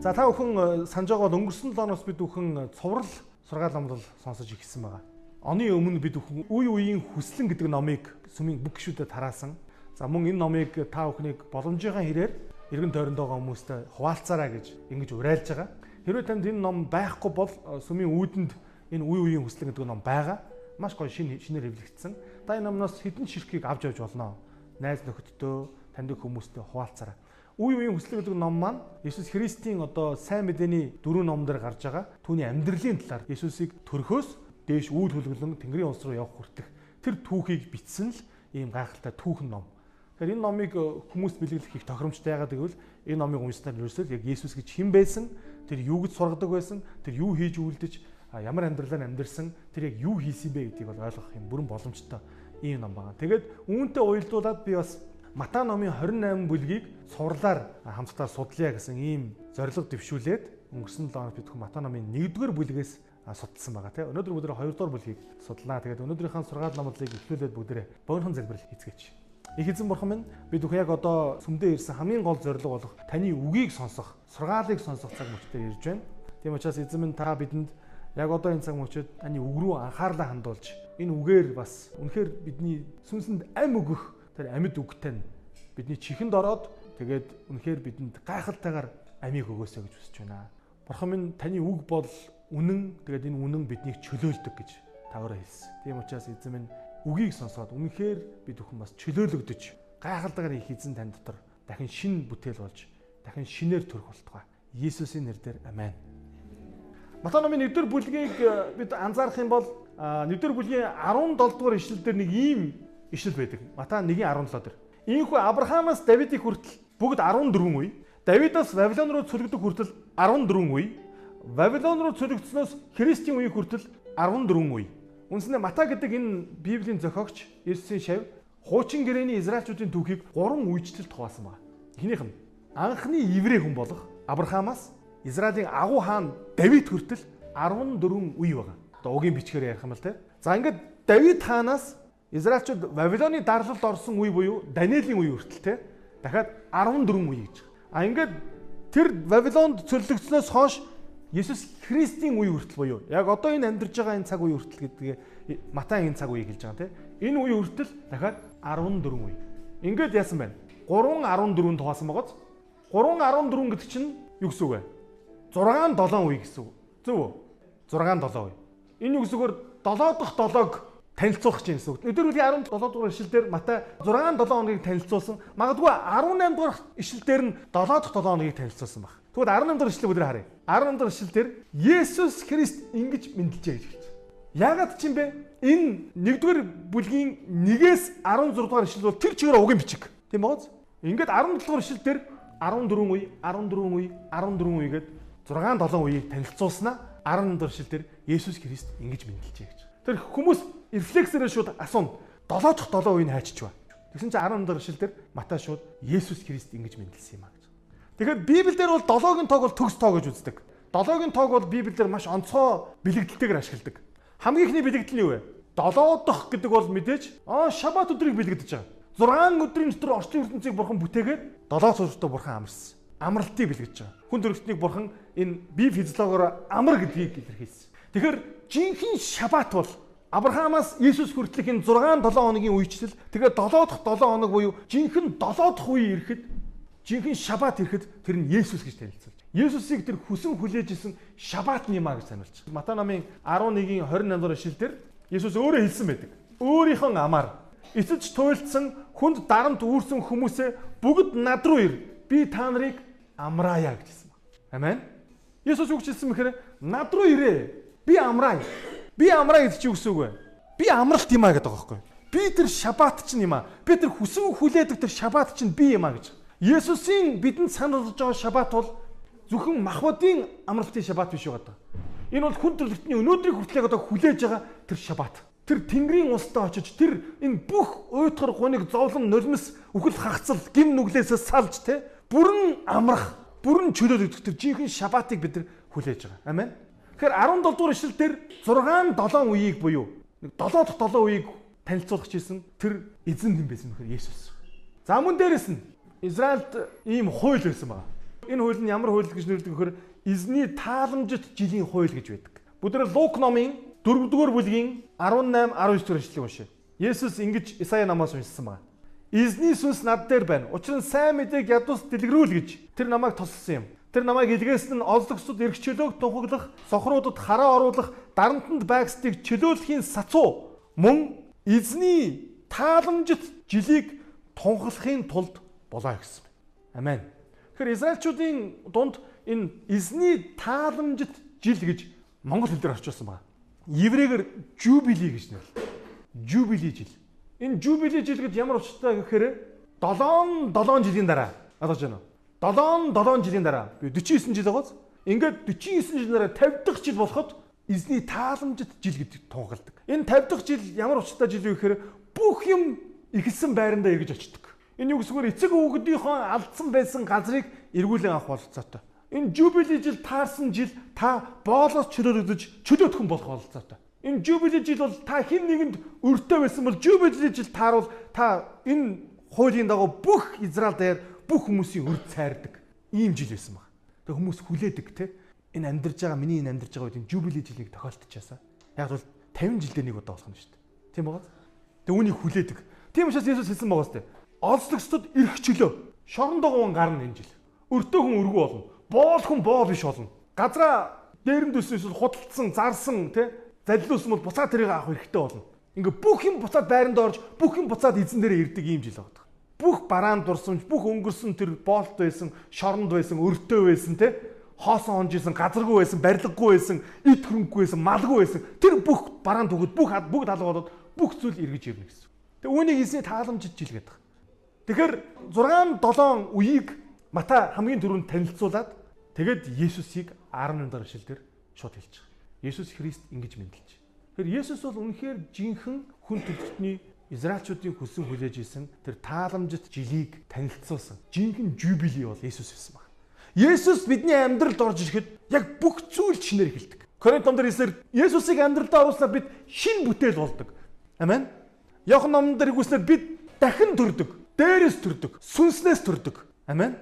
За та бүхэн санаж байгаа бол өнгөрсөн 7 оноос бид бүхэн цуврал сургаал номлол сонсож ирсэн байгаа. Оны өмнө бид бүхэн үе үеийн хүслэн гэдэг номыг сүмийн бүх гишүүдэд тараасан. За мөн энэ номыг та бүхнийг боломжийн хэрээр эргэн тойронд байгаа хүмүүстэй хуваалцаарай гэж ингэж уриалж байгаа. Хэрвээ танд энэ ном байхгүй бол сүмийн үүдэнд энэ үе үеийн хүслэн гэдэг ном байгаа. Маш гоё шинэ шинээр хэвлэгдсэн. Та энэ номноос хэдэн ширхгийг авч явж болно. Найз нөхөддөө таньдаг хүмүүстэй хуваалцаарай үе үеийн хүслэг гэдэг ном маань Иесус Христийн одоо сайн мэдээний дөрвөн номдэр гарч байгаа түүний амьдралын талаар Иесусыг төрхөөс дээш үйл хөлгөлөн Тэнгэрийн улс руу явах хүртэх тэр түүхийг бичсэн л ийм гайхалтай түүхэн ном. Тэгэхээр энэ номыг э, хүмүүс бэлгэлэх их тохиромжтой яагаад гэвэл энэ номыг уншсанаар ерөөсөө яг Иесус гэж хэн байсан, тэр юу гэж сургадаг байсан, тэр юу хийж үлдэж ямар амьдралаар амьдэрсэн, тэр яг юу хийсэн бэ гэдгийг бол ойлгох юм бүрэн боломжтой ийм ном байна. Тэгээд үүнтэй уялдуулаад би бас Матай номын 28 бүлгийг сурлаар хамтдаа судлая гэсэн ийм зорилго дэвшүүлээд өнгөрсөн 7 хоног бид хүн Матай номын 1-р бүлгээс судалсан байгаа тийм. Өнөөдөр бүгд 2-р бүлгийг судлаа. Тэгээд өнөөдрийнхээ сургаал номлыг эхлүүлээд бүгдээ богинохон залбирал хийцгээч. Их эзэн бурхан минь бид бүхэн яг одоо сүмдээ ирсэн хамгийн гол зорилго болох таны үгийг сонсох, сургаалыг сонсох цаг мөчтөөр ирж байна. Тийм учраас эзэн минь та бидэнд яг одоо энэ цаг мөчид таны үг рүү анхаарлаа хандуулж энэ үгээр бас үнэхээр бидний сүнсэнд ам өгөх тэр амьд үгтэй нь бидний чихэнд ороод тэгээд үнэхээр бидэнд гайхалтайгаар амийг өгөөсэй гэж хүсэж байна. Бурхан минь таны үг бол үнэн тэгээд энэ үнэн биднийг чөлөөлдөг гэж таваараа хэлсэн. Тийм учраас эзэн минь үгийг сонсоод үнэхээр бид бүхэн бас чөлөөлөгдөж гайхалтайгаар их эзэн тань дотор дахин шин бүтээл болж дахин шинээр төрөх болтугай. Иесусийн нэрээр амен. Матай номын 1-р бүлгийг э, бид анзаарах юм бол 1-р бүлгийн 17 дугаар ишлэл дээр нэг ийм ишил байдаг. Матай 1:17 дээр. Ийхүү Авраамаас Давидыг хүртэл бүгд 14 үе. Давидаас Вавилон руу цөлөгдөх хүртэл 14 үе. Вавилон руу цөлөгдснөөс Христийн үеийг хүртэл 14 үе. Үндсэндээ Матай гэдэг энэ Библийн зохиогч Иесусийн шав хуучин гэрээний Израильчүүдийн түүхийг 3 үечлэлд хуваасан байна. Эхнийх нь анхны еврей хүн болох Авраамаас Израилийн агуу хаан Давид хүртэл 14 үе байгаа. Одоо угийн бичгээр ярих юм бол тэ. За ингээд Давид хаанаас Израильчууд Вавилоны дарлалд орсон үе буюу Даниэлийн үе хүртэл те дахиад 14 үе гэж. А ингээд тэр Вавилонд цөллөгдснөөс хойш Есүс Христийн үе хүртэл буюу яг одоо энэ амьдарч байгаа энэ цаг үе хүртэл гэдгээ Матай энэ цаг үеийг хэлж байгаа те. Энэ үе хүртэл дахиад 14 үе. Ингээд яасан байна? 3 14-нд хуваасан байгааз 3 14 гэдэг чинь юу гэсэн үг вэ? 6 7 үе гэсэн үг. Зөв үү? 6 7 үе. Энэ юу гэсэн үгээр 7 дахь 7-г танилцуулах чинь гэсэн үг. Өдөр үеийн 17 дугаар ишлэлдэр Матай 6 7 хоногийг танилцуулсан. Магадгүй 18 дугаар ишлэлдэр нь 7 дахь 7 хоногийг танилцуулсан баг. Тэгвэл 18 дугаар ишлэлийг өдөр харъя. 18 дугаар ишлэлдэр Есүс Христ ингэж мэндэлжээ гэж хэлж. Яагаад ч юм бэ? Энэ 1-р бүлгийн 1-ээс 16 дугаар ишлэл бол тэр чигээр угийн бичиг. Тийм бооз. Ингээд 17 дугаар ишлэлдэр 14 үе, 14 үе, 14 үе гээд 6 7 үеийг танилцуулснаа 18 дугаар ишлэлдэр Есүс Христ ингэж мэндэлжээ гэж. Тэр хүмүүс рефлексээр шууд асууна. 7 дахь 7 үеийг хайчиж ба. Тэгсэн чинь 14 дахь эшлэл дээр Матай шууд Есүс Христ ингэж мэндэлсэн юм а гэж. Тэгэхээр Библиэлд бол 7-гийн тоог бол төгс тоо гэж үздэг. 7-гийн тоог бол Библиэлд маш онцгой бэлэгдэлтэйгээр ашигладаг. Хамгийн ихний бэлэгдэл нь юу вэ? 7 дахь гэдэг бол мэдээж аа шабат өдрийг бэлэгдэж байгаа. 6 өдрийн дотор орчин ертөнцийг бурхан бүтээгээд 7 цуцтай бурхан амарсан. Амралтыг бэлгэж байгаа. Хүн төрөлхтнийг бурхан энэ бие физиологоор амар гэдгийг илэрхийлсэн. Тэгэхээр жинхэнэ шабат бол Авраамаас Иесус хүртэлх энэ 6 7 хоногийн үечлэл тэгээд 7 дахь 7 хоног буюу жинхэнэ 7 дахь үе ирэхэд жинхэнэ шабат ирэхэд тэр нь Иесус гэж танилцуулж. Иесусыг тэр хүсэн хүлээж исэн шабат нэмаа гэж танилцж. Матай намын 11-ийн 28 дугаар ишлэлдэр Иесус өөрөө хэлсэн байдаг. Өөрийнхөө амаар эцэж туйлдсан хүнд дарамт үүрсэн хүмүүсээ бүгд над руу ир. Би та нарыг амраая гэж хэлсэн. Амен. Юу гэж хэлсэн бэхээр над руу ирээ. Би амраая. Би амраа чи үгсүү вэ? Би амралт юм а гэдэг байгаа байхгүй. Би тэр шабат чинь юм а. Би тэр хүсэн хүлээдэг тэр шабат чинь би юм а гэж. Есүсийн бидэнд сануулж байгаа шабат бол зөвхөн махбодын амралтын шабат биш байгаа. Энэ бол хүн төрлөختний өнөөдрийг хүртэл одоо хүлээж байгаа тэр шабат. Тэр Тэнгэрийн устдаа очиж тэр энэ бүх уйтгар гуниг зовлон нулимс үхэл хагцал гим нүглээсээ салж те бүрэн амрах бүрэн чөлөөлөгдөх тэр жинхэнэ шабатыг бид нар хүлээж байгаа. Амен. Тэгэхээр 17 дугаар ишлэл дээр 6 7 үеийг буюу нэг 7 дахь 7 үеийг танилцуулах гэсэн тэр эзэн юм байсан нөхөр Есүс. За мөн дээрэс нь Израильд ийм хууль байсан байна. Энэ хууль нь ямар хууль гэж нэрлэдэг вөхөр эзний тааламжит жилийн хууль гэж байдаг. Бүгд Лук номын 4-р бүлгийн 18 19 дэх эшлэгийг уншъя. Есүс ингэж Исая намаас уншсан байна. Эзний сүнс над дээр байна. Учир нь сайн мэдээг ядус дэлгэрүүл гэж тэр намайг тусалсан юм. Тэр намайг илгээсэн нь олдогсод эрх чөлөөг тунхаглах, сохруудад хараа оруулах, дарамтанд байгсдыг чөлөөлөхийн сацуу мөн эзний тааламжит жилийг тунхаглахын тулд болоо гэсэн. Амен. Тэгэхээр Израильчүүдийн дунд энэ эзний тааламжит жил гэж монгол хэл дээр орчуулсан байна. Еврейгээр жубили гэж нэрлэдэг. Жубили жил. Энэ жубили жил гэж ямар учиртай гэхээр 7 7 жилийн дараа ойлгож байна уу? 7 7 жилийн дараа би 49 жил байгааз ингээд 49 жилийн дараа 50 дахь жил болоход эзний тааламжит жил гэдэг тунгалдаг. Энэ 50 дахь жил ямар учиртай жил вэ гэхээр бүх юм ихэлсэн байрандаа эргэж очдог. Энэ юу гэсгээр эцэг хүүхдийнхөө алдсан байсан газрыг эргүүлэн авах бололцоотой. Энэ жубили жил таарсан жил та боолоос чөлөөлөгдөж чөлөөтгөн болох бололцоотой. Энэ жубили жил бол та хэн нэгэнд өртөө байсан бол жубили жил тааруул та энэ хуулийн дагуу бүх Израиль дээр бүх хүмүүсийн өрд цайрдаг ийм жил байсан баг. Тэг хүмүүс хүлээдэг те энэ амьдарж байгаа миний энэ амьдарж байгаа үед энэ жубили жилийг тохиолдчихаасаа. Яг бол 50 жилдээ нэг удаа болох нь шүү дээ. Тийм байгаа. Тэг үүнийг хүлээдэг. Тийм учраас Есүс хэлсэн байгаа сте. Олзлогчдод эрх чөлөө. Шорондоо гун гарна энэ жил. Өртөө хүн өргөө болно. Боол хүн боол биш болно. Газраа дээрэнд өссөн худалдсан, зарсан те залилуулсан бол буцаад тэрийг авах хэрэгтэй болно. Ингээ бүх юм буцаад байранд орж бүх юм буцаад эзэн дээрээ ирдэг ийм жил бүх бараан дурсамж, бүх өнгөрсөн тэр боолт байсан, шоронд байсан, өртөө байсан те хоосон онжсэн, газаргүй байсан, барилгагүй байсан, ид хөрөнгөгүй байсан, малгүй байсан. Тэр бүх бараан түгэд бүх бүгд алга болоод бүх зүйл эргэж ирнэ гэсэн. Тэгээ үүнийг эзний тааламжид жилгээд байгаа. Тэгэхээр 6 7 үеийг Мата хамгийн түрүүнд танилцуулаад тэгээд Есүсийг 18 дараа шил дээр шууд хэлж байгаа. Есүс Христ ингэж мэдлж. Тэгэхээр Есүс бол үнэхээр жинхэнэ хүн төрөлхтний Израильчуудын хүссэн хүлээж исэн тэр тааламжит жилийг танилцуулсан. Жинхэнэ жубили бол Есүс байсан баг. Есүс бидний амьдралд орж ирэхэд яг бүх зүйл чинээр эхэлдэг. Коринт номдэр хэлсээр Есүсийг амьдралдаа оруулснаар бид шин бүтээл болдог. Амен. Яохан номдэр хэлснээр бид дахин төрдөг, дээрээс төрдөг, сүнснээс төрдөг. Амен.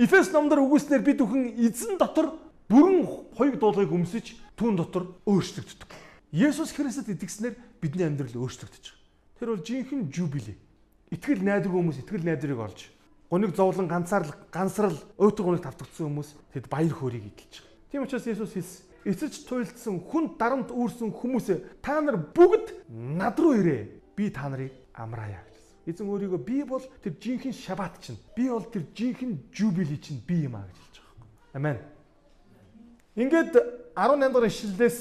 Эфес номдэр үгүйснээр бид бүхэн эзэн дотор бүрэн хоёуг дуулыг өмсөж түүн дотор өөрчлөгддөг. Есүс Христэд итгэснээр бидний амьдрал өөрчлөгдөж. Тэр бол жинхэнэ жубили. Итгэл найдвар хүмүүс итгэл найдварыг олж гуниг зовлон ганцаарл гансрал өөтөр гуниг тавтагдсан хүмүүс тэд баяр хөөргийг эдэлж байгаа. Тийм учраас Есүс хэлсэн эцэж туйлдсан хүн дарамт үүрсэн хүмүүсээ та нар бүгд над руу ирээ. Би та нарыг амраая гэсэн. Эзэн өөрийгөө би бол тэр жинхэнэ шабат чинь. Би бол тэр жинхэнэ жубили чинь би юм а гэж хэлж байгаа. Амен. Ингээд 18 дахь ишлэлээс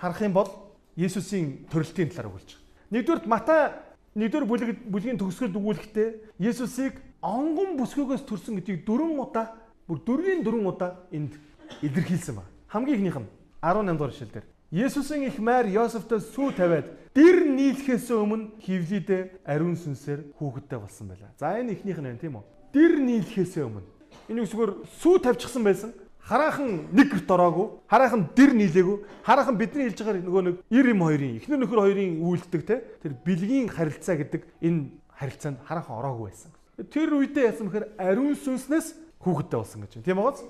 харах юм бол Есүсийн төрөлтийн талаар өгүүлж. Нэгдүгээр Матай нэгдүгээр бүлэг бүлгийн төгсгөлд өгүүлэхдээ Есүсийг онгон бүсгүйгээс төрсөн гэдгийг дөрвөн удаа бүр дөрвийн дөрвөн удаа энд илэрхийлсэн ба. Хамгийн ихнийх нь 18 дугаар ишлэлдэр Есүсийн их майр Йосефтэй сүү тавиад дэр нийлэхээс өмнө хевлидэ ариун сүнсээр хүүхэдтэй болсон байлаа. За энэ ихнийх нь байна тийм үү? Дэр нийлэхээс өмнө. Энэ үгээр сүү тавьчихсан байсан хараахан нэг гэрт ороогүй, хараахан дэр нийлээгүй, хараахан бидний хэлж байгаа нөгөө нэг 90 юм хоёрын эхнэр нөхөр хоёрын үйлддэг те тэр бэлгийн харилцаа гэдэг энэ харилцаанд хараахан ороогүй байсан. Тэр үедээ яасан бэхээр ариун сүнснээс хүүхэдтэй болсон гэж байна. Тийм байгааз?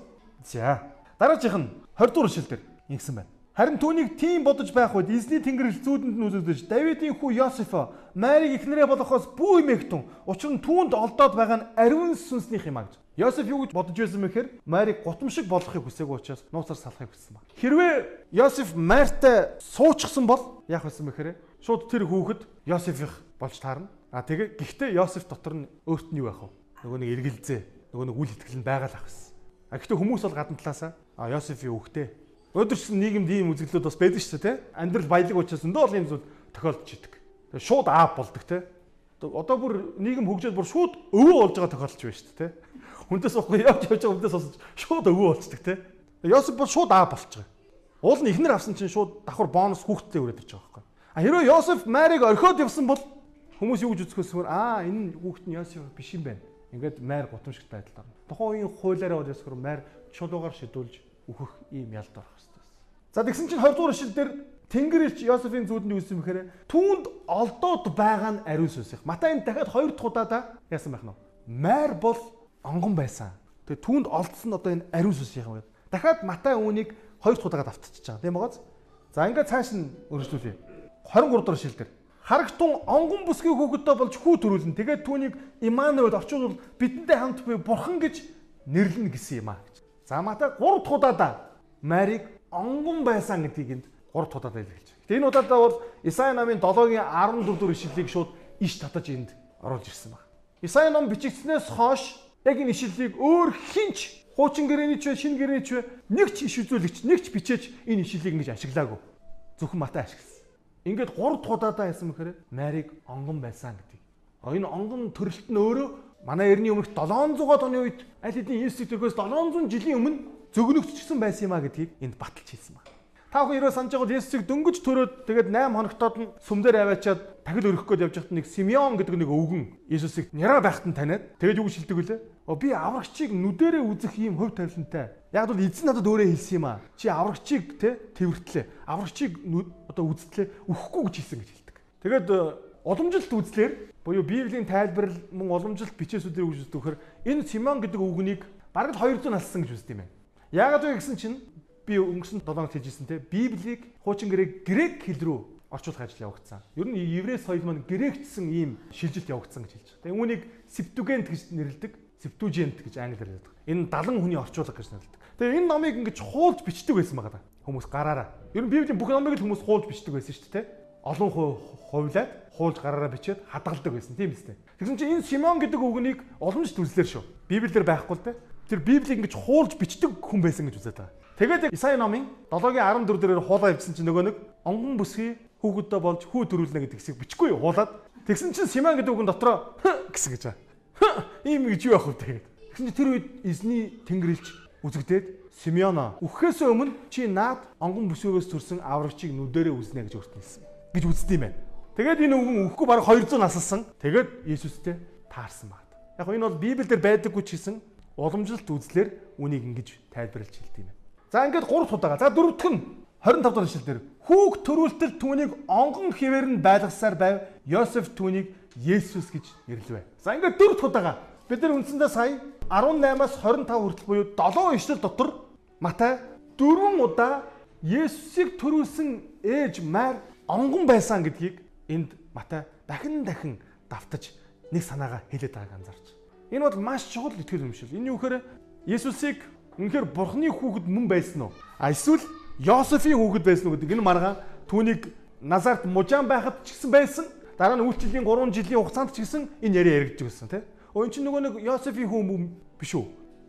За. Дараагийнх нь 20 дугаар шил дээр ингэсэн байна. Харин түүнийг тийм бодож байх үед эзний тэнгэр зүүдэнд нь үзэгдэж Давидын хүү Йосефо Марийг эхнэрээ болохоос бүү эмэгтэн учир нь түүнд олдоод байгаа нь ариун сүнснийх юм а гэж. Йосеф юу гэж бодож байсан мэхээр Марийг гутамшиг болгохыг хүсээгүй учраас нууцаар салахыг хүссэн баг. Хэрвээ Йосеф Мартай суучихсан бол яах байсан мэхээр шууд тэр хүүхэд Йосефих болж таарна. А тэгээ гэхдээ Йосеф дотор нь өөрт нь юу байх вэ? Нөгөө нэг эргэлзээ, нөгөө нэг үл итгэл нь байгаа л ах байсан. А гэхдээ хүмүүс бол гадна талаасаа а Йосефийн хүүхдээ Өдөрсөн нийгэмд ийм үзэгдлүүд бас байдаг шүү дээ, тэ? Амьдрал баялаг учраас өндөө олон юм зүйл тохиолдож идэг. Тэгээ шууд аав болдог, тэ? Одоо бүр нийгэм хөгжөөд бүр шууд өвөө болж байгаа тохиолдож байна шүү дээ, тэ? Хүндээс уухгүй явж явж байгаа хүндээс сонсож шууд өвөө болцдог, тэ? Йосеф бол шууд аав болчих. Уул нь ихнэр авсан чинь шууд давхар бонус хүүхдтэй өрөөд ирж байгаа байхгүй. А хэрвээ Йосеф Марийг орхиод явсан бол хүмүүс юу гэж үзэхөөсгөр аа энэ хүүхд нь Йосеф биш юм байна. Ингээд Мар гутамшигт байдалд орно. Тухайн үеийн хуулиараа бол ясгэр Мар чулуугаар шидүүлж өөхөх ийм ялд орох хэрэгтэй. За тэгсэн чинь 20 дугаар шил дээр Тэнгэр элч Йосефийн зүудэнд үүсэн бэхээр түүнд олдоод байгаа нь ариун сүнсэх. Матай энэ дахиад хоёр дахь удаадаа яасан байх нь вэ? Майр бол онгон байсан. Тэгээ түүнд олдсон одоо энэ ариун сүнс юм байна. Дахиад Матай үүнийг хоёр дахь удаага давтчихж байгаа. Тийм байгааз. За ингээд цааш нь өргөжлүүлье. 23 дугаар шилдэр. Харагтун онгон бүсгийн хүүхэдтэй болж хүү төрүүлнэ. Тэгээд түүнийг Имануэл орчуулбал бидэнтэй хамт буй бурхан гэж нэрлэнэ гэсэн юм аа гэж. За Матай 3 дахь удаадаа Марийг онгон байсан гэдгийг энд 3 дахь удаадаа илэрхийлж байна. Гэтэ энэ удаадаа бол Исаи намын 7-гийн 14 дугаар ишлэлийг шууд иш татаж энд оруулж ирсэн байна. Исаи ном бичигдснээс хойш яг энэ ишлэлийг өөр хинч хуучин гэрээний ч шинэ гэрээний ч нэг ч иш үзүүлэгч нэг ч бичээч энэ ишлэлийг ингэж ашиглаагүй. Зөвхөн Матай ашигласан. Ингээд 3 дахь удаадаа яасан мэхээр Марийг онгон байсан гэдэг. Энэ онгон төрөлт нь өөрөө манай эртний өмнөх 700-аад оны үед аль хэдийн Есүс төрхөөс 700 жилийн өмнө зөгнөгдчихсэн байсан юм а гэдгийг энд баталж хэлсэн байна. Та бүхэн ерөө санаж байгаа Есүсийг дөнгөж төрөөд тэгээд 8 хоногтоод нь сүмдэр аваачаад дахил өргөх гээд явж байхад нэг Симеон гэдэг нэг өвгөн Есүсийг няраа байхад нь таниад тэгээд юу хэлдэг вүлээ? Оо би аврагчийг нүдэрээ үзэх ийм хөв тавилантай. Яг бол эзэн надад өөрөө хэлсэн юм аа. Чи аврагчийг те тэрвэртлээ. Аврагчийг одоо үзтлээ өхгүй гэж хэлсэн гэж хэлдэг. Тэгээд уламжилт үзлэр буюу Библийн тайлбарл мөн уламжилт бичээсүүдээр үгж үздэг вөхөр энэ Симеон гэдэг өвгөнийг бараг 200 алсан гэж үздэг юм байна. Яагаад вэ гэсэн чинь би өнгөрсөн 7 хоногт хэлжсэн те Библийг хуучин грек грек хэл рүү орчуулах ажил явагдсан. Ер нь еврей соёл маань грекчсэн ийм шилжилт явагдсан гэж хэлж байгаа. Тэгээ үүнийг Септугент гэж нэрлэдэг. Септужент гэж англиар хэлдэг. Энэ 70 хүний орчуулга гэж нэрлэдэг. Тэгээ энэ номыг ингэж хуулж бичдэг байсан байгаа даа. Хүмүүс гараараа. Ер нь Библийн бүх номыг л хүмүүс хуулж бичдэг байсан шүү дээ. Олон хувлаад хуулж гараараа бичээд хадгалдаг байсан тийм үстэй. Тэгсэн чинь энэ Симеон гэдэг үгнийг уламжлалт үзлэр шүү. Библиэр байхгүй л дээ. Тэр Библийг ингэж хуулж бичдэг хүн байсан гэж байгаа. Тэгээд Исаи номын 7-гийн 14 дээр хуулаа явьсан чинь нөгөө нэг онгон бүсгий хүүхэдтэй болж хүү төрүүлнэ гэдэг хэсэг бичихгүй юу хуулаад. Тэгсэн чинь Симеон гэдэг үгэн дотроо гэсэн гэж байгаа. Ийм гэж юу явах вэ тэгээд. Тэгсэн чинь тэр үед эзний тэнгэрлж үзэгдээд Симеона үхэхээс өмнө чи наад онгон бүсгээс төрсэн аврагчийг нүдэрээ үзнэ гэж өөртөө хэлсэн. Гэж үздэг юм байна. Тэгээд энэ үгэн үхэхгүй бараг 200 насалсан. Тэгээд Есүстэй таарсан байна. Яг энэ бол Библиэлд байдаггүй ч гэсэн уламжлалт үзлэр үнийг ингэж тайлбарлаж хэлдэг юм байна. За ингээд 3 удаага. За дөрөвдөх нь 25 дахь ишлэл дээр хүүг төрүүлтэл түүнийг онгон хിവэр нь байлгасаар байв. Йосеф түүнийг Есүс гэж нэрлэвэ. За ингээд дөрөв удаага. Бид нар үндсэндээ сая 18-аас 25 хүртэл буюу 7 ишлэл дотор Матай дөрвөн удаа Есүсийг төрүүлсэн ээж Мар онгон байсан гэдгийг энд Матай дахин дахин давтаж нэг санаагаа хэлээд байгааг анзаарч. Энэ бол маш чухал итгэл юм шиг. Энэ юу гэхээр Есүсийг Үнэхээр бурхны хүүхэд мөн байсан уу? А эсвэл Йосефийн хүүхэд байсан уу гэдэг энэ маргаан түүнийг Назарт мужаан байхад ч гэсэн байсан. Дараа нь үйлчлэлийн 3 жилийн хугацаанд ч гэсэн энэ яриа яригдж байсан тий. Өө эн чинь нөгөө нэг Йосефийн хүн биш үү?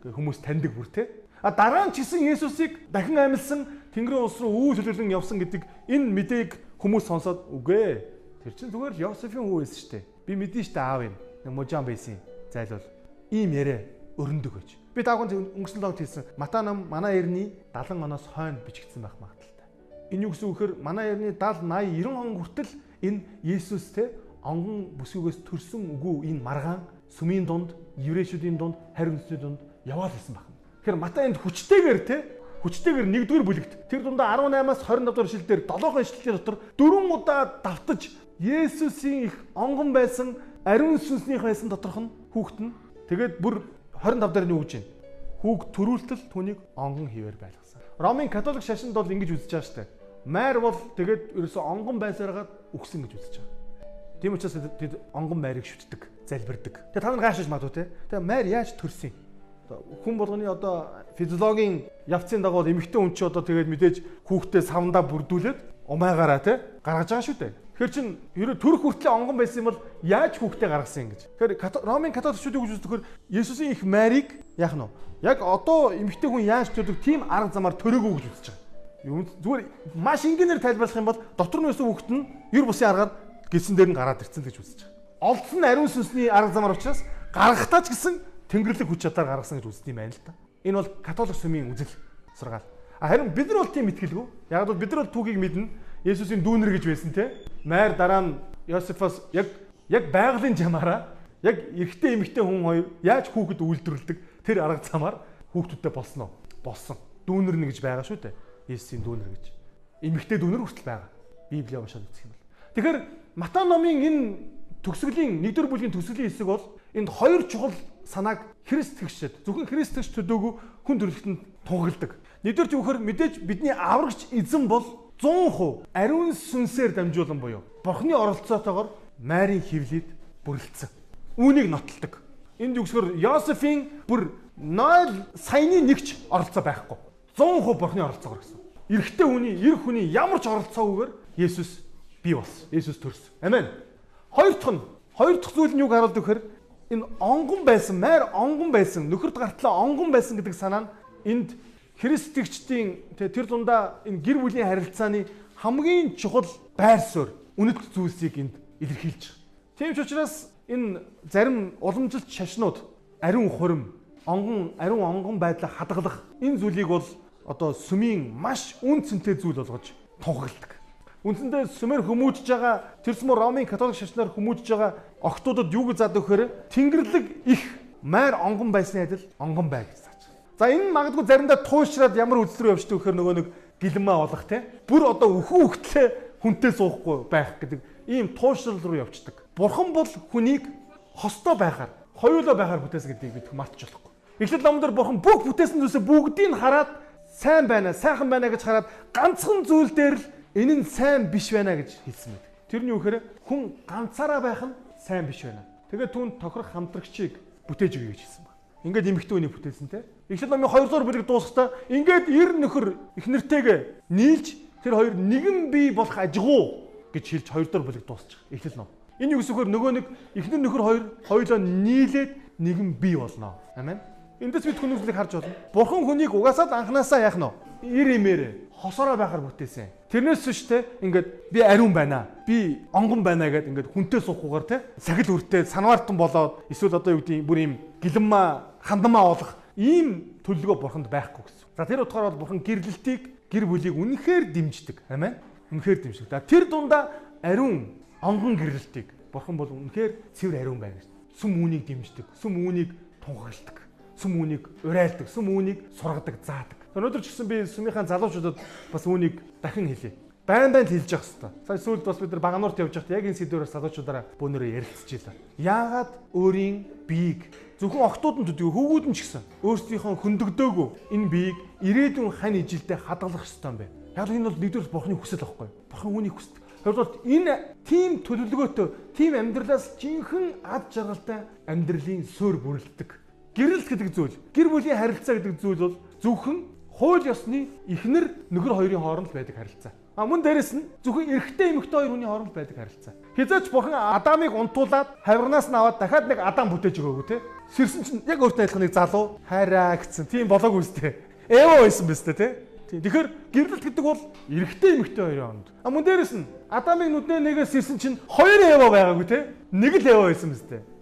Хүмүүс таньдаг бүр тий. А дараа нь ч гэсэн Есүсийг дахин амьлсан Тэнгэрийн улс руу үйл төлөвлөн явсан гэдэг энэ мэдээг хүмүүс сонсоод үгүй. Тэр чинь зүгээр Йосефийн хүү байсан шүү дээ. Би мэдэн дээ аав юм. Нэг мужаан байсан. Зайлвал ийм яриа өрнөдөг байж. Би таахан өнгөрсөн логт хэлсэн. Мата нам манай эртний 70 оноос хойно бичигдсэн байх магадaltaй. Энэ юу гэсэн үг вэхээр манай эртний 70 80 90 он хүртэл энэ Есүс те онгон бүсгүйгээс төрсөн үгүй энэ маргаан сүмийн дунд, еврейчүүдийн дунд, харин үсний дунд яваал хэлсэн байна. Тэгэхээр Мата энд хүчтэйгээр те хүчтэйгээр нэгдүгээр бүлэгт тэр дундаа 18-аас 25 дугаар шилдээр 7 ишлэлийн дотор дөрвөн удаа давтаж Есүсийн их онгон байсан ариун сүнсний байсан доторх нь хүүхэд нь тэгээд бүр 25 дээр нь юу гэж байна? Хүүг төрүүлтэл түүнийг онгон хിവэр байлгасан. Ромын католик шашинд бол ингэж үзэж байгаа дээ. Майр бол тэгээд ерөөсө онгон байсараад үгсэн гэж үзэж байгаа. Тийм учраас тэд онгон майрыг шүтдэг, залбирдаг. Тэгээ та нар гайшиж мадуу те. Тэгээ майр яаж төрсөн юм? Хүн болгоны одоо физиологийн явцын дагуу эмэгтэй хүн чи одоо тэгээд мэдээж хүүхдээ савндаа бүрдүүлээд умайгаараа те гаргаж байгаа шүү дээ. Тэгэхээр чин ерөө төрөх хүртлээ онгон байсан юм бол яаж хүүхдээ гаргасан юм гэж. Тэгэхээр Ромын католиччууд юу гэж үздэг вэ? Есүсийн их Марийг яах нь вэ? Яг одоо эмэгтэй хүн яаж төрдөг тийм арга замаар төрөөгөө гэж үзэж байгаа. Юм зүгээр маш энгийнээр тайлбарлах юм бол дотор нь байсан хүүхэд нь ер бусын аргаар гэлсэн дээр нь гараад ирцэн гэж үзэж байгаа. Олдсон ариун сүнсний арга замаар учраас гаргахтаа ч гэсэн тэнгэрлэг хүч чадаар гаргасан гэж үздэг юм байна л да. Энэ бол католик сүмийн үзэл сургаал. Харин бид нар бол тийм итгэлгүй. Яг бол бид нар бол түүхийг мэднэ. Есүсийн дүүнэр гэж байсан те. Майр дараа нь Йосефос яг яг байгалийн жамаараа яг эрэгтэй эмэгтэй хүн хоёр яаж хүүхэд үйлдвэрлэдэг тэр арга замаар хүүхдүүдтэй болсон уу? Болсон. Дүүнэр нэг гэж байгаа шүү дээ. Есүсийн дүүнэр гэж. Эмэгтэй дүүнэр хүртэл байгаа. Библи уншаад үзэх юм бол. Тэгэхээр Матай номын энэ төгсгөлийн нэгдүгээр бүлгийн төгсгөлийн хэсэг бол энд хоёр чухал санааг Христ тэгшчээд зөвхөн Христ тэгш төдөөгүй хүн төрөлхтөнд тунгалдаг. Нэгдүгээр зөвхөр мэдээж бидний аврагч эзэн бол 100% ариун сүнсээр дамжуулан буюу Бурхны оролцоотойгоор Марийн хөвлөд бүрлдсэн. Үүнийг нотолдог. Энд үгсгөр Йосефийн бүр 0 саяны нэгч оролцоо байхгүй. 100% Бурхны оролцоогоор гэсэн. Эрэгтэй хүний, эрх хүний ямар ч оролцоогүйгээр Есүс бий болсон. Есүс төрсөн. Амен. Хоёр дахь нь, хоёр дахь зүйл нь юг харуулдаг вэхээр энэ онгон байсан, майр онгон байсан, нөхөрт гартлаа онгон байсан гэдэг санаа нь энд христэгчдийн тэр дундаа энэ гэр бүлийн харилцааны хамгийн чухал байр суурь, үнэт зүйлсийг энд илэрхийлж байгаа. Тийм ч учраас энэ зарим уламжилт шашнууд ариун хурим, онгон, ариун онгон байдлаа хадгалах энэ зүйлийг бол одоо сүмийн маш үн цэнтэй зүйл болгож тунхагладаг. Үндсэндээ сүмээр хүмүүжж байгаа тэрсмөр Ромын католик шашнаар хүмүүжж байгаа охтуудад юу гэж заадаг вэхээр Тэнгэрлэг их майр онгон байсны адил онгон бай гэж зааж. За энэ магадгүй заримдаа туушраад ямар үзэл рүү явждаг вэхээр нөгөө нэг гэлмээ олох те. Бүр одоо өхөө хөхтлээ хүнтэй суухгүй байх гэдэг ийм туушрал руу явждаг. Бурхан бол хүнийг хостой байхаар, хоёулаа байхаар бүтээсэн гэдгийг бид мартаж болохгүй. Эхлээд номдор бурхан бүх бүтээсэн зүйлсээ бүгдийг хараад сайн байна, сайхан байна гэж хараад ганцхан зүйл дээр л Энэ нь сайн биш байна гэж хэлсэн мэт. Тэрний үхээр хүн ганцаараа байх нь сайн биш байна. Тэгээд түүнд тохирох хамтрагчийг бүтээж өгье гэж хэлсэн баг. Ингээд эмэгтэй үнийг бүтээсэн те. Эхлэл номын 2 дугаар бүлэг дуусахдаа ингээд эр нөхөр их нэртэйгээ нийлж тэр хоёр нэгэн бий болох ажигуу гэж хэлж 2 дугаар бүлэг дуусчих. Эхлэл ном. Энэ юу гэсэхээр нөгөө нэг эхнэр нөхөр хоёр хоёулаа нийлээд нэгэн бий болно. Амен. Эндээс бид хүн үзлийг харж байна. Бурхан хүнийг угаасаа анханасаа яах нь ир имээр хосороо байхаар бүтээсэн. Тэрнээс биш те ингээд би ариун байна. Би онгон байна гэдээ ингээд хүнтэй суухгүйгээр те сахил үртэй санаартан болоод эсвэл одоо юу гэдэг бүр юм гэлэмма хандамаа олох ийм төлөвлөгөө бурханд байхгүй гэсэн. За тэр утгаараа бол бурхан гэрлэлтийг гэр бүлийг үнэхээр дэмждэг. Амен. Үнэхээр дэмждэг. За тэр дундаа ариун онгон гэрлэлтийг бурхан бол үнэхээр цэвэр ариун байна гэж. Сүм үүнийг дэмждэг. Сүм үүнийг тунхагладаг. Сүм үүнийг урайлдаг. Сүм үүнийг сургадаг, заадаг. Өнөөдөр ч гэсэн би сүмийнхаа залуучуудад бас үүнийг дахин хэлье. Байн байн хэлж явах хэрэгтэй. Сая сүүлд бас бид нар Багануурт явж байхдаа яг энэ сэдвээр залуучуудаараа бөөнөрөө ярилцчихлаа. Яагаад өөрийн биеийг зөвхөн охтууд нь төдөө хөвгүүд нь ч гэсэн өөрсдийнхөө хөндөгдөөгүй энэ биеийг ирээдүйн хань ижилдээ хадгалах хэрэгтэй юм байна. Яг энэ бол нэгдүгээр бурхны хүсэл байхгүй. Бурхан үүнийг хүсдэг. Хоёрдугаар энэ тим төлөвлөгөөтэй, тим амьдралаас жинхэнэ ад жаргалтай амьдралын суурь бүрэлддэг. Гэрэлт гэдэг зүйл, гэр бүлийн харилцаа гэдэг зүйл бол зөвхөн хууль ёсны эхнэр нөхөр хоёрын хооронд байдаг харилцаа. А мөн дээрэс нь зөвхөн эрэгтэй эмэгтэй хоёр хүний хооронд байдаг харилцаа. Хизээч бурхан Адамыг унтуулад хавирнаас нь аваад дахиад нэг Адам бүтээж өгөөгүй те. Сэрсэн чинь яг өөртөө адилхан нэг залуу хайраа гэсэн. Тийм болоогүй үстэй. Эво байсан биз дээ те. Тийм. Тэгэхээр гэрлэлт гэдэг бол эрэгтэй эмэгтэй хоёрын хооронд. А мөн дээрэс нь Адамыг нүднээ нэгээс сэрсэн чинь хоёр эво байгаагүй те. Нэг л эво байсан биз дээ.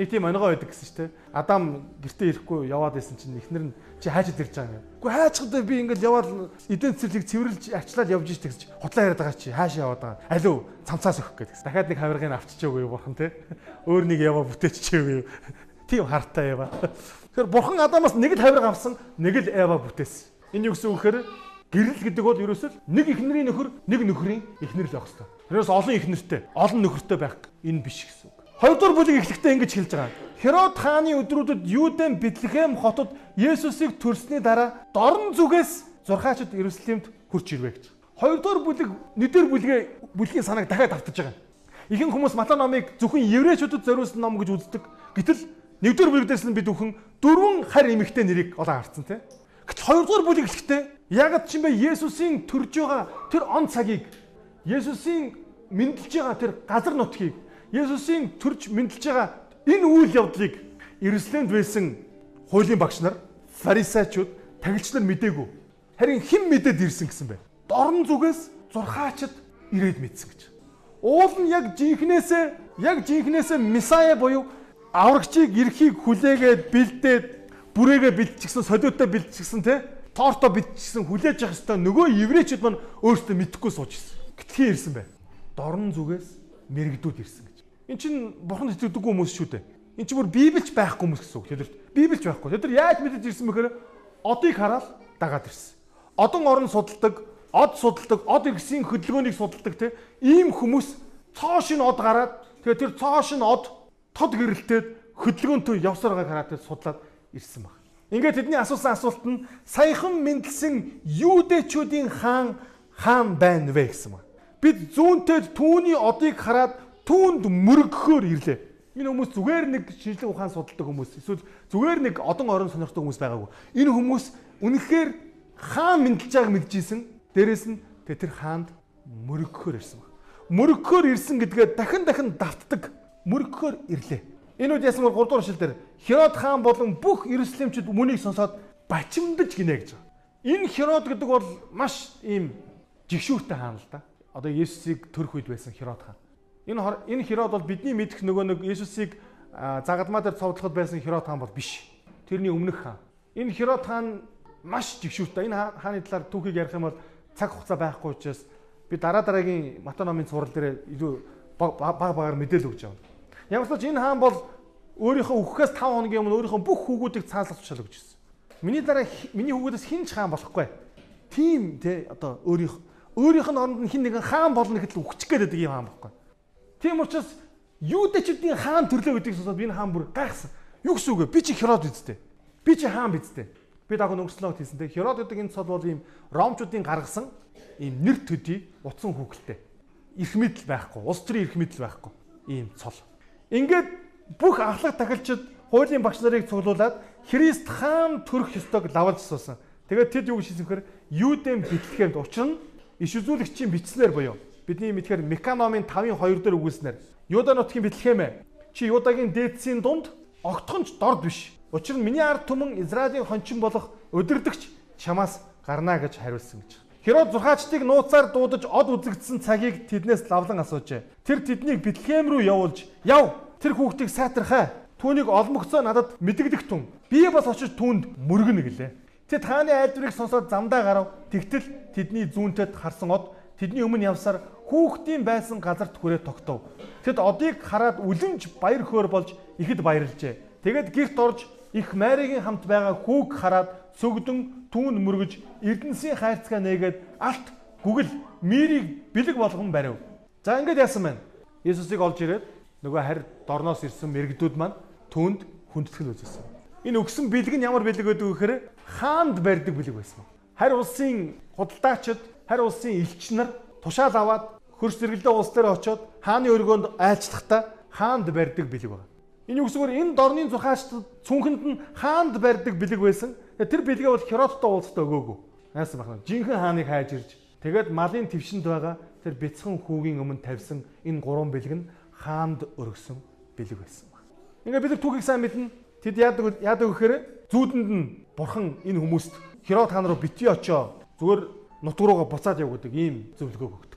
Нэг тийм оногоо байдаг гэсэн чинь те. Адам гэртээ ирэхгүй яваад байсан чинь эхнэр нь чи хайчад ирж байгаа юм. Гэхдээ хайчдаа би ингээл яваад эдэн цэцэрлийг цэвэрлж арчлаад явж штэ гэж хутлаа яриад байгаа чи хаашаа яваад байгаа. Алуу цамцаас өгөх гэдэг. Дахиад нэг хавиргыг авчичээгүй юу бурхан те. Өөр нэг яваа бүтээчихээгүй юу. Тийм хартаа ява. Тэгэхээр бурхан Адамаас нэг л хавирга авсан, нэг л Эва бүтээсэн. Энэ юу гэсэн үг гэхээр гэрэл гэдэг бол ерөөсөө нэг ихнэрийн нөхөр, нэг нөхрийн ихнэр л байх хэрэгтэй. Тэрнээс олон ихнэртэй, олон нөхөртэй байх энэ биш гэсэн. Хоёрдугаар бүлэг эхлэхдээ ингэж хэлж байгаа. Херод хааны өдрүүдэд Юудэн Бэтлехэм хотод Есүсийг төрсний дараа дорн зүгээс зурхаачд Иерусалимд хурч ирвэ гэж. Хоёрдугаар бүлэг нэгдүгээр бүлгээ бүлгийн санааг дахиад автаж байгаа. Ихэнх хүмүүс Матай номыг зөвхөн еврейчүүдэд зориулсан ном гэж үздэг. Гэтэл нэгдүгээр бүлэгдээс нь бид бүхэн дөрвөн харь эмэгтэй нэрийг олон харцсан тийм. Гэтэл хоёрдугаар бүлэг эхлэхдээ яг ч юм бэ Есүсийн төрж байгаа тэр он цагийг Есүсийн мэдлж байгаа тэр газар нутгийг Есүсийн төрж мэдлж байгаа энэ үйл явдлыг Иерусалимд байсан хуулийн багш нар, фарисеучуд, тагилч нар мдээгүй. Харин хэн мэдээд ирсэн гэсэн бэ? Дорн зүгээс зурхаачд ирээд мэдсэн гэж. Уул нь яг жинхнээсээ яг жинхнээсээ Месая буюу аврагчийг эрхийг хүлээгээд бэлдээд бүрээгээ бэлдчихсэн, солиотой бэлдчихсэн те тоорто бэлдчихсэн хүлээж явах хэвээр нөгөө еврейчүүд маань өөрсдөө мэдхгүй сууж ирсэн. Гэтхий ирсэн бай. Дорн зүгээс мэрэгдүүд ирсэн. Эн чин бурханд итгэдэггүй хүмүүс шүү дээ. Эн чинь бүр библич байхгүй хүмүүс гэсэн үг. Тэдэрт библич байхгүй. Тэд нар яаж мэдэж ирсэн бэхээр одыг хараад дагаад ирсэн. Одон орон судалдаг, од судалдаг, од иргэсийн хөдөлгөөнийг судалдаг те. Ийм хүмүүс цоош нь од гараад тэгээ тэр цоош нь од тод гэрэлтээд хөдөлгөөнтэй явсаар байгааг хараад судлаад ирсэн баг. Ингээд тэдний асуусан асуулт нь саяхан мэдлсэн юудэчүүдийн хаан хаан байна вэ гэсэн баг. Бид зүүнтэй түүний одыг хараад түүнд мөрөгхөөр ирлээ. Энэ хүмүүс зүгээр нэг шинжлэх ухаан судалдаг хүмүүс эсвэл зүгээр нэг одон орон сонирхдаг хүмүүс байгаагүй. Энэ хүмүүс үнэхээр хаан мэдлж байгааг мэдчихсэн. Дээрэс нь тэр хаанд мөрөгхөөр ирсэн баг. Мөрөгхөөр ирсэн гэдгээ дахин дахин давтдаг. Мөрөгхөөр ирлээ. Энэ үед ясмар 3 дугаар шил дээр Херод хаан болон бүх Иерусалимчууд мөнийг сонсоод бачимдаж гинэ гэж. Энэ Херод гэдэг бол маш ийм жигшүүртэй хаан л да. Одоо Есүсийг төрөх үед байсан Херод хаан. Энэ энэ Херод бол бидний мэдэх нөгөө нэг Есүсийг загадмаа дээр цовдлоход байсан Херод хаан бол биш. Тэрний өмнөх хаан. Энэ Херод хаан маш жигшүүртэй. Энэ хааны талаар түүхийг ярих юм бол цаг хугацаа байхгүй учраас би дараа дараагийн Мата номын цуврал дээр илүү баг багаар мэдээлэл өгч явна. Ямар ч энэ хаан бол өөрийнхөө үхэхээс 5 хоногийн өмнө өөрийнхөө бүх хүүгүүдийг цаалах тушаал өгч ирсэн. Миний дараа миний хүүгүүдээс хин ч хаан болохгүй. Тийм те одоо өөрийнх өөрийнх нь оронд нь хин нэгэн хаан болно гэхэд л үхчих гээд байдаг юм хаан болохгүй. Тийм учраас юудэчүүдийн хаан төрлөө гэдгийг сонсоод би энэ хаан бүр гайхсан. Юу гэсэн үг вэ? Би чи Херод үсттэй. Би чи хаан бидтэй. Би дааг өнгөрслөө хийсэн те. Херод гэдэг энэ цол бол ийм ромчуудын гаргасан ийм нэр төдий утсан хүүхэлтэй. Ирх мэдл байхгүй. Улс төрийн ирх мэдл байхгүй. Ийм цол. Ингээд бүх ахлах тахилчид хуулийн багш нарыг цуглуулад Христ хаан төрөх ёстойг лавлж суусан. Тэгээд тэд юу гэж хэлсэн хэрэг Юудэм битлэхэмд учир нь иш үзүүлэгчийн бичснээр буюу бидний мэдхээр Меканомын 5-ын 2 дээр үгүйснээр Юда нутгийн битлэхэмэ чи Юдагийн дээдсийн дунд огтхонч дорд биш. Учир нь миний ард түмэн Израилийн хончин болох өдөрдөгч чамаас гарна гэж хариулсан гэж. Херод зурхаачдыг нууцаар дуудаж од үзэгдсэн цагийг тэднээс лавлан асуужээ. Тэр тэднийг Бэтлеhem рүү явуулж "Яв, тэр хүүхдийг сайтархаа. Түүнийг олмогцоо надад мэдэгдэх тун. Би бас очиж түүнд мөргөнө" гэлээ. Тэд хааны айлдварыг сонсоод замдаа гарав. Тэгтэл тэдний зүүнтэд харсан од тэдний өмнө явсаар хүүхдийн байсан газарт хүрээ тогтов. Тэд одыг хараад үлэмж баяр хөөр болж ихэд баярлжээ. Тэгэд гэрт орж их Маригийн хамт байгаа хүүг хараад сөгдөн түүнд мөргөж Эрдэнсийн хайрцгаа нээгээд алт гүгэл мирийг бэлэг болгон барив. За ингээд яасан байна. Иесусыг олж ирээд нөгөө харь дорноос ирсэн мэрэгдүүд маань түүнд хүндэтгэл үзүүлсэн. Энэ өгсөн бэлэг нь ямар бэлэг гэдэг вэ гэхээр хаанд барьдаг бэлэг байсан. Харь улсын худалдаачид, харь улсын элч нар тушаал аваад хөрс зэрэгэлдээ улс дээр очиод хааны өргөөнд айлчлахдаа хаанд барьдаг бэлэг байна. Энэ үгсгээр энэ дорны зурхаачд цүнхэнд нь хаанд барьдаг бэлэг байсан. Тэр бэлгээ бол Херодтой уулзтаа өгөөгүй. Яасан бахна. Жинхэнэ хааныг хайж ирж тэгээд малын твшинд байгаа тэр бяцхан хүүгийн өмнө тавьсан энэ гурван бэлэг нь хаанд өргөсөн бэлэг байсан баг. Ингээ бид нар түүхийг сайн мэднэ. Тэд яадаг яадаг гэхээр зүүдэнд нь бурхан энэ хүмүүст Херод хаан руу битгий очоо зүгээр нутг руугаа буцаад яв гэдэг ийм зөвлөгөө.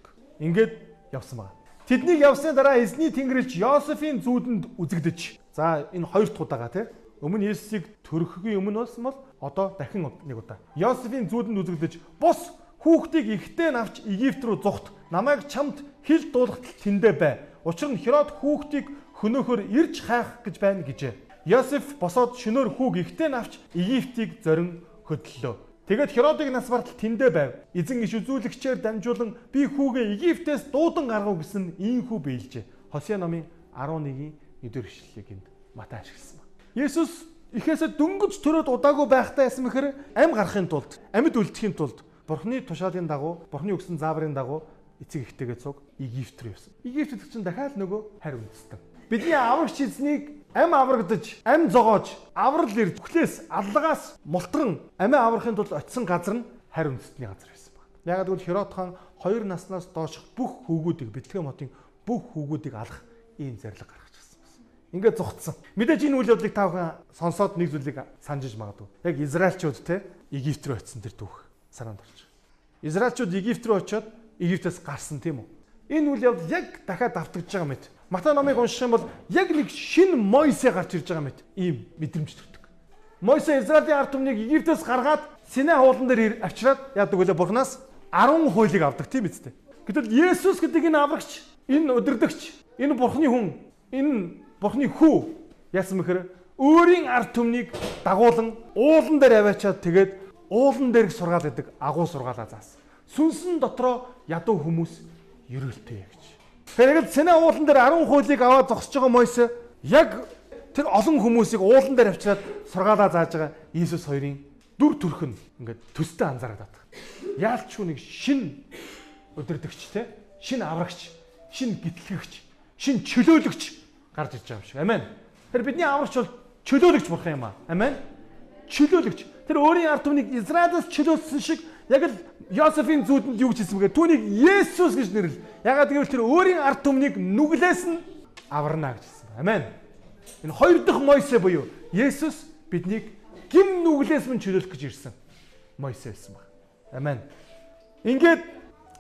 Ингээд явсан байна. Тэднийг явсны дараа эзний тэнгэрлэгч Йосефийн зүүдэнд үзэгдэж. За энэ хоёр дахь удаага тий. Өмнө Есүсийг төрөхгийн өмнө болсон бол одоо дахин нэг удаа. Йосефийн зүүдэнд үзэгдэж бус хүүхдийг ихтэй навч Египт рүү зүхт намайг чамд хил дуулахт тэндэ бай. Учир нь Херод хүүхдийг хөнөөхөр ирж хайх гэж байна гэжээ. Йосеф босоод шөнөөр хүүг ихтэй навч Египтийг зорин хөдлөлөө. Тэгээд Херодыг нас бартал тэндэ байв. Эзэн иш үзүүлэгчээр дамжуулан би хүүгээ Египтээс дуудан гаргав гэсэн ийм хүү биелжээ. Хосea номын 11-ийн 1-р ишлэлийг энд Матай ашигласан ба. Есүс ихээсээ дөнгөж төрөөд удаагүй байхтай ясам гэхээр ам гарахын тулд, амьд үлдэхийн тулд Бурхны тушаалын дагуу, Бурхны өгсөн зааврын дагуу эцэг ихтэйгээ цуг Египт рүү явсан. Египтэд чинь дахиад нөгөө харь үндэстэн. Бидний аврагч эзнийг ам аврагдаж, ам зогоож, аврал ирж бүхлээс аллагаас мултран амиа аврахын тулд очисон газар нь харь үндэстний газар байсан байна. Ягаад гэвэл Херод хаан хоёр наснаас доош бүх хүүгүүдийг Бэтлеhem хотын бүх хүүгүүдийг алах ийм зарлиг гаргаж ирсэн байна. Ингээд зүгтсэн. Мэдээж энэ үйл явдлыг та бүхэн сонсоод нэг зүйлийг санджиж магадгүй. Яг Израильчууд те Египт рүү очисон тэр түүх санаанд орж. Израильчууд Египт рүү очиод Египтээс гарсан тийм үү? Энэ үйл явдал яг дахиад давтагдж байгаа мэт. Матай номыг унших юм бол яг нэг шинэ Мойсе гарч ирж байгаа мэт ийм мэдрэмж төрдөг. Мойсе Израилийн ард түмнийг Египтээс гаргаад Синай хуулан дээр авчираад яадаг вүлээ Бурханаас 10 хуулийг авдаг тийм үстэй. Гэтэл Есүс гэдэг энэ аврагч, энэ өдөрдөгч, энэ Бурханы хүн, энэ Бурханы хүү яасан мэхээр өөрийн ард түмнийг дагуулan уулан дээр аваачаад тэгээд уулан дээрх сургаал гэдэг агуу сургаалаа заасан. Сүнсэн дотроо ядуу хүмүүс ерөөлтэй гэж. Тэгэхээр яг Синай уулан дээр 10 хуулийг аваад зогсож байгаа Мойсе яг тэр олон хүмүүсийг уулан дээр авчираад сургаалаа зааж байгаа Иесус хоёрын дүр төрх нь ингээд төстэй анзаараад байдаг. Яалч хүнийг шин өдөрдөгч те шин аврагч, шин гитлэгч, шин чөлөөлөгч гарч ирж байгаа юм шиг. Амен. Тэр бидний аврагч бол чөлөөлөгч бурхан юм аа. Амен. Чөлөөлөгч. Тэр өөрийн ард түмнийг Израилаас чөлөөлсөн шиг яг л Йосефийн зүудэнд юу гэж хэлсэн бэ? Түүнийг Есүс гэж нэрлэл. Ягаад гэвэл тэр өөрийн ард түмнийг нүглээс нь аварна гэж хэлсэн. Амен. Энэ хоёр дахь Мойсе буюу Есүс биднийг гим нүглээс мөн чөлөөлөх гэж ирсэн. Мойсе хэлсэн баг. Амен. Ингээд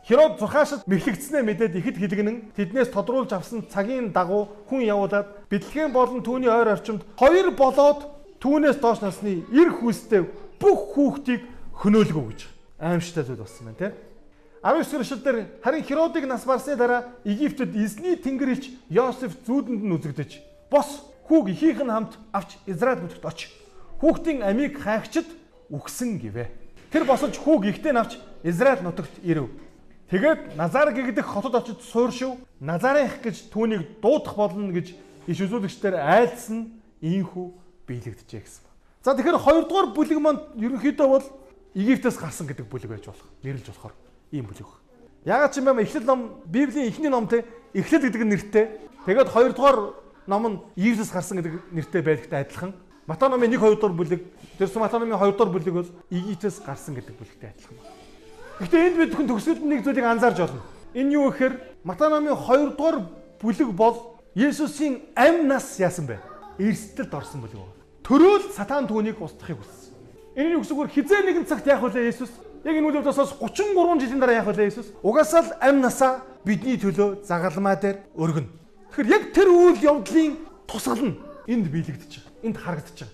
Херод зурхаашд мэхлэгдснээ мэдээд ихэд хилгэнэн тэднээс тодруулж авсан цагийн дагуу хүн явуулаад бидлэгийн болон түүний ойр орчимд хоёр болоод түүнээс доош насны эр хүүстэй бүх хүүхдийг хөнөөлгөө гэж аимштай зүйл болсон байна тийм. 19 дэх эшлэлдэр харин Херодыг нас барсны дараа Египтэд эзний тэнгэр илч Йосеф зүүдэнд нь үзэгдэж бос хүүг ихийнх нь хамт авч Израиль бүтэд оч. Хүүхдийн амийг хайгчд үхсэн гэвэ. Тэр босож хүүг ихтэй навч Израиль нутагт ирэв. Тэгээд Назар гэгдэх хотод очиж сууршив. Назарынх гэж түүнийг дуудах болно гэж иш үзүүлэгчдэр айлдсан ийхүү биелэгдэжээ гэсэн. За тэгэхээр хоёрдугаар бүлэг маань ерөнхийдөө бол Египтээс гарсан гэдэг бүлэг байж болох. Нэрлж болохоор ийм бүлэг. Ягаад ч юм бэ? Эхлэл ном Библийн эхний номтэй Эхлэл гэдэг нэртэй. Тэгээд хоёрдугаар ном нь Египтээс гарсан гэдэг нэртэй байдагтай адилхан. Матай номын 1 2 дугаар бүлэг, тэрс Матай номын 2 дугаар бүлэг бол Египтээс гарсан гэдэг бүлэгтэй адилхан. Гэхдээ энд бид хүн төгсгөлд нэг зүйлийг анзаарч байна. Энэ юу гэхээр Матай номын 2 дугаар бүлэг бол Есүсийн амь нас яасан бэ? Эрсдэлд орсон бүлэг байна. Төрөөл сатан түүнийг устгахыг хүссэн. Энэ юу гэсэн үг хизээ нэгэн цагт яах вэ Есүс? Яг энэ үйл явдлаас 33 жилийн дараа яах вэ Есүс? Угаасаа л амь насаа бидний төлөө загалмаа дээр өргөнө. Тэгэхээр яг тэр үйл явдлын тусгал нь энд биелэгдэж байгаа. Энд харагдаж байгаа.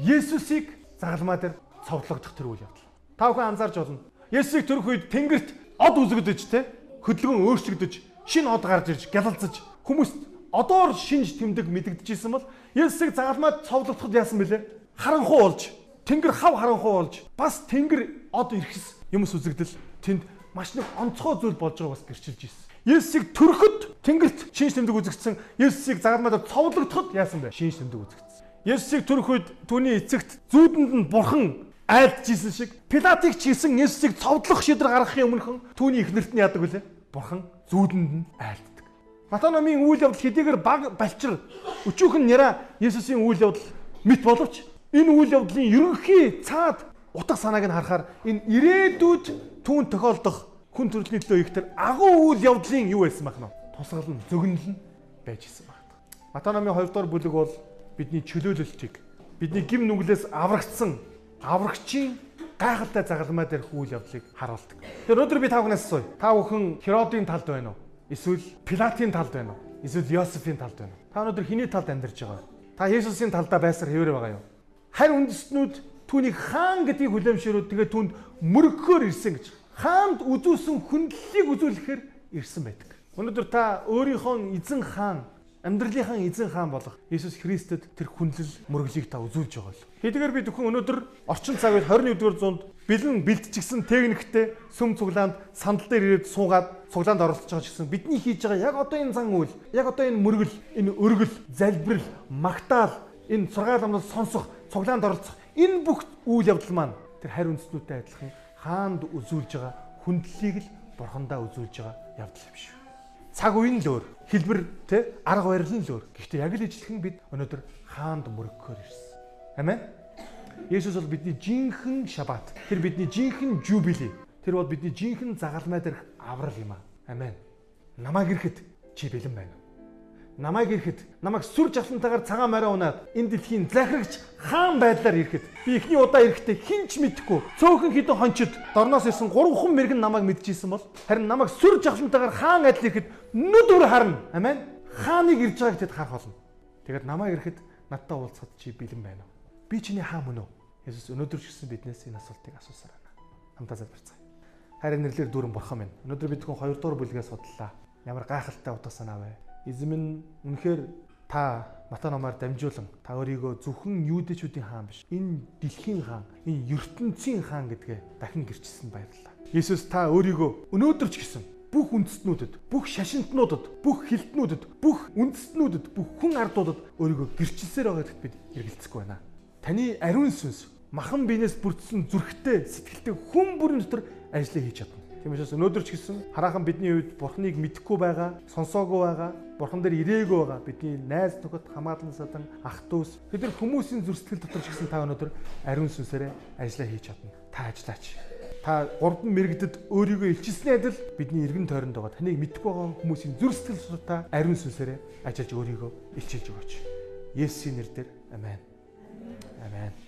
Есүсийг загалмаа дээр цовдлогдох тэр үйл явдал. Та бүхэн анзаарч байна. Есүсийг төрөх үед тэнгэрт од үзэгдэж те хөдөлгөөн өөрчлөгдөж шинэ од гарч ирж гялалзаж хүмүүст одоор шинж тэмдэг мэдэгдэжсэн бол Есүсийг загалмаад цовдлогдоход яасан бэлээ? Харанхуу болж тэнгэр хав харанхуу болж бас тэнгэр од ирэхс юмс үзэгдэл тэнд маш нэг онцгой зүйл болж байгаа бас гэрчилж ирсэн. Есүсийг төрөхөд тэнгэрт шинж тэмдэг үзэгдсэн. Есүсийг загалмаад цовдлогдоход яасан бэ? Шинж тэмдэг үзэгдсэн. Есүсийг төрөх үед түүний эцэгт зүүдэнд нь бурхан айлдчихсэн шиг Пилатыг ч гэсэн Есүсийг цовдлох шийдвэр гаргахын өмнөхөн түүний ихнэрт нь яадаг вүлээ? Бурхан зүүдэнд нь айлддаг. Матаномын үйл явдал хэдийгээр баг балчир өчүүхэн няра Есүсийн үйл явдал мэт боловч энэ үйл явдлын ерөнхий цаад утга санааг нь харахаар энэ ирээдүйд түүн тохиолдох хүн төрөлхний төлөө их тэр агуу үйл явдлын юу байсан байх нь тусгал нь зөгнөл нь байж исэн байна. Матаномын 2 дугаар бүлэг бол бидний чөлөөлөлтийг бидний гим нүглээс аврагдсан аврагчийн гайхалтай загалмай дээр үйл явдлыг харуулдаг. Тэр өнөөдөр би та бүхнээс асууя. Та бүхэн Херодын талд байна уу? Эсвэл Пилатын талд байна уу? Эсвэл Йосефийн талд байна уу? Та өнөөдөр хэний талд амьдарч байгаа вэ? Та Есүсийн талдаа байсаар хэвээр байгаа юу? Харь үндэстнүүд түүнийг хаан гэдгийг хүлээмжшэрүүд тэгээ түнд мөрөгхөөр ирсэн гэж. Хаанд үзүүлсэн хүндлэлийг үзүүлэхээр ирсэн байдаг. Өнөөдөр та өөрийнхөө эзэн хаан амьдралынхаа эзэн хаан болох Иесус Христэд тэр хүндлэл мөрөглийг та үзүүлж байгаа л. Хэдийгээр би зөвхөн өнөөдөр орчин цаг үед 21-р зуунд бэлэн бэлтжигсэн техниктэй сүм цуглаанд сандал дээр ирээд суугаад цуглаанд оролцож байгаа ч гэсэн бидний хийж байгаа яг одоо энэ зан үйл, яг одоо энэ мөргөл, энэ өргөл, залбирал, магтаал, энэ сургаал амнаас сонсох, цуглаанд оролцох энэ бүх үйл явдал маань тэр харь үндэстнүүдтэй адилхан хаанд үзүүлж байгаа хүндлэлийг л бурхандаа үзүүлж байгаа явдал юм шүү цаг үеийн л өөр хэлбэр те арга барил нь л өөр. Гэхдээ яг л ижилхэн бид өнөөдөр хаанд мөрөгхөөр ирсэн. Амен. Есүс бол бидний жинхэнэ шабат. Тэр бидний жинхэнэ жубили. Тэр бол бидний жинхэнэ загалмай дээрх аврал юм аа. Амен. Намайг ирэхэд чи бэлэн байна намайг ирэхэд намайг сүр жавхлантайгаар цагаан морой унаад энэ дэлхийн захирагч хаан байдлаар ирэхэд би эхний удаа ирэхдээ хинч мэдэхгүй цөөхөн хідэн хончид дорноос ирсэн гурван мэрэгэн намайг мэдчихсэн бол харин намайг сүр жавхлантайгаар хаан адил ирэхэд нүдвэр харна. Амин хааныг ирж байгааг тэд харах болно. Тэгээд намайг ирэхэд надтай уулзахад чи бэлэн байна уу? Би чиний хаан мөн үү? Есүс өнөөдөр ч гэсэн биднээс энэ асуултыг асуусаар байна. Хамтаа залбирцгаая. Харин нэрлэр дүүрэн бурхан минь. Өнөөдөр бид хүн 2 дугаар бүлгээ судлаа ямар гайхалтай утга санаа вэ Эзэм нь үнэхээр та Матай номоор дамжуулан та өөрийгөө зөвхөн юудэчүүдийн хаан биш. Энэ дэлхийн хаан, энэ ертөнцийн хаан гэдгээ дахин гэрчилсэн баярлалаа. Есүс та өөрийгөө өнөөдөр ч гэсэн бүх үндэстнүүдэд, бүх шашинтнуудад, бүх хилтнүүдэд, бүх үндэстнүүдэд, бүх хүн ардуудад өөрийгөө гэрчилсээр байгаа гэдэгт бид эргэлзэхгүй байна. Таны ариун сүнс махан биенээс бүрдсэн зүрхтэй, сэтгэлтэй хүн бүрийн дотор ажлыг хийж чадна. Тийм учраас өнөөдөр ч гэсэн хараахан бидний хувьд Бурхныг мэдэхгүй байгаа, сонсоогүй байгаа, Бурхан дээр ирээгүй байгаа бидний найз нөхөд хамаарлан садан ах дүүс бид нар хүмүүсийн зүрстгэл дотор ч гэсэн та өнөөдөр ариун сүнсээрээ ажиллаа хийж чадна. Та ажиллаач. Та гурван мэрэгдэд өөрийгөө илчилсний адил бидний эргэн тойронд байгаа таныг мэдэхгүй байгаа хүмүүсийн зүрстгэл дотор та ариун сүнсээрээ ажиллаж өөрийгөө илчилж өгөөч. Есүсийн нэрээр амен. Амен.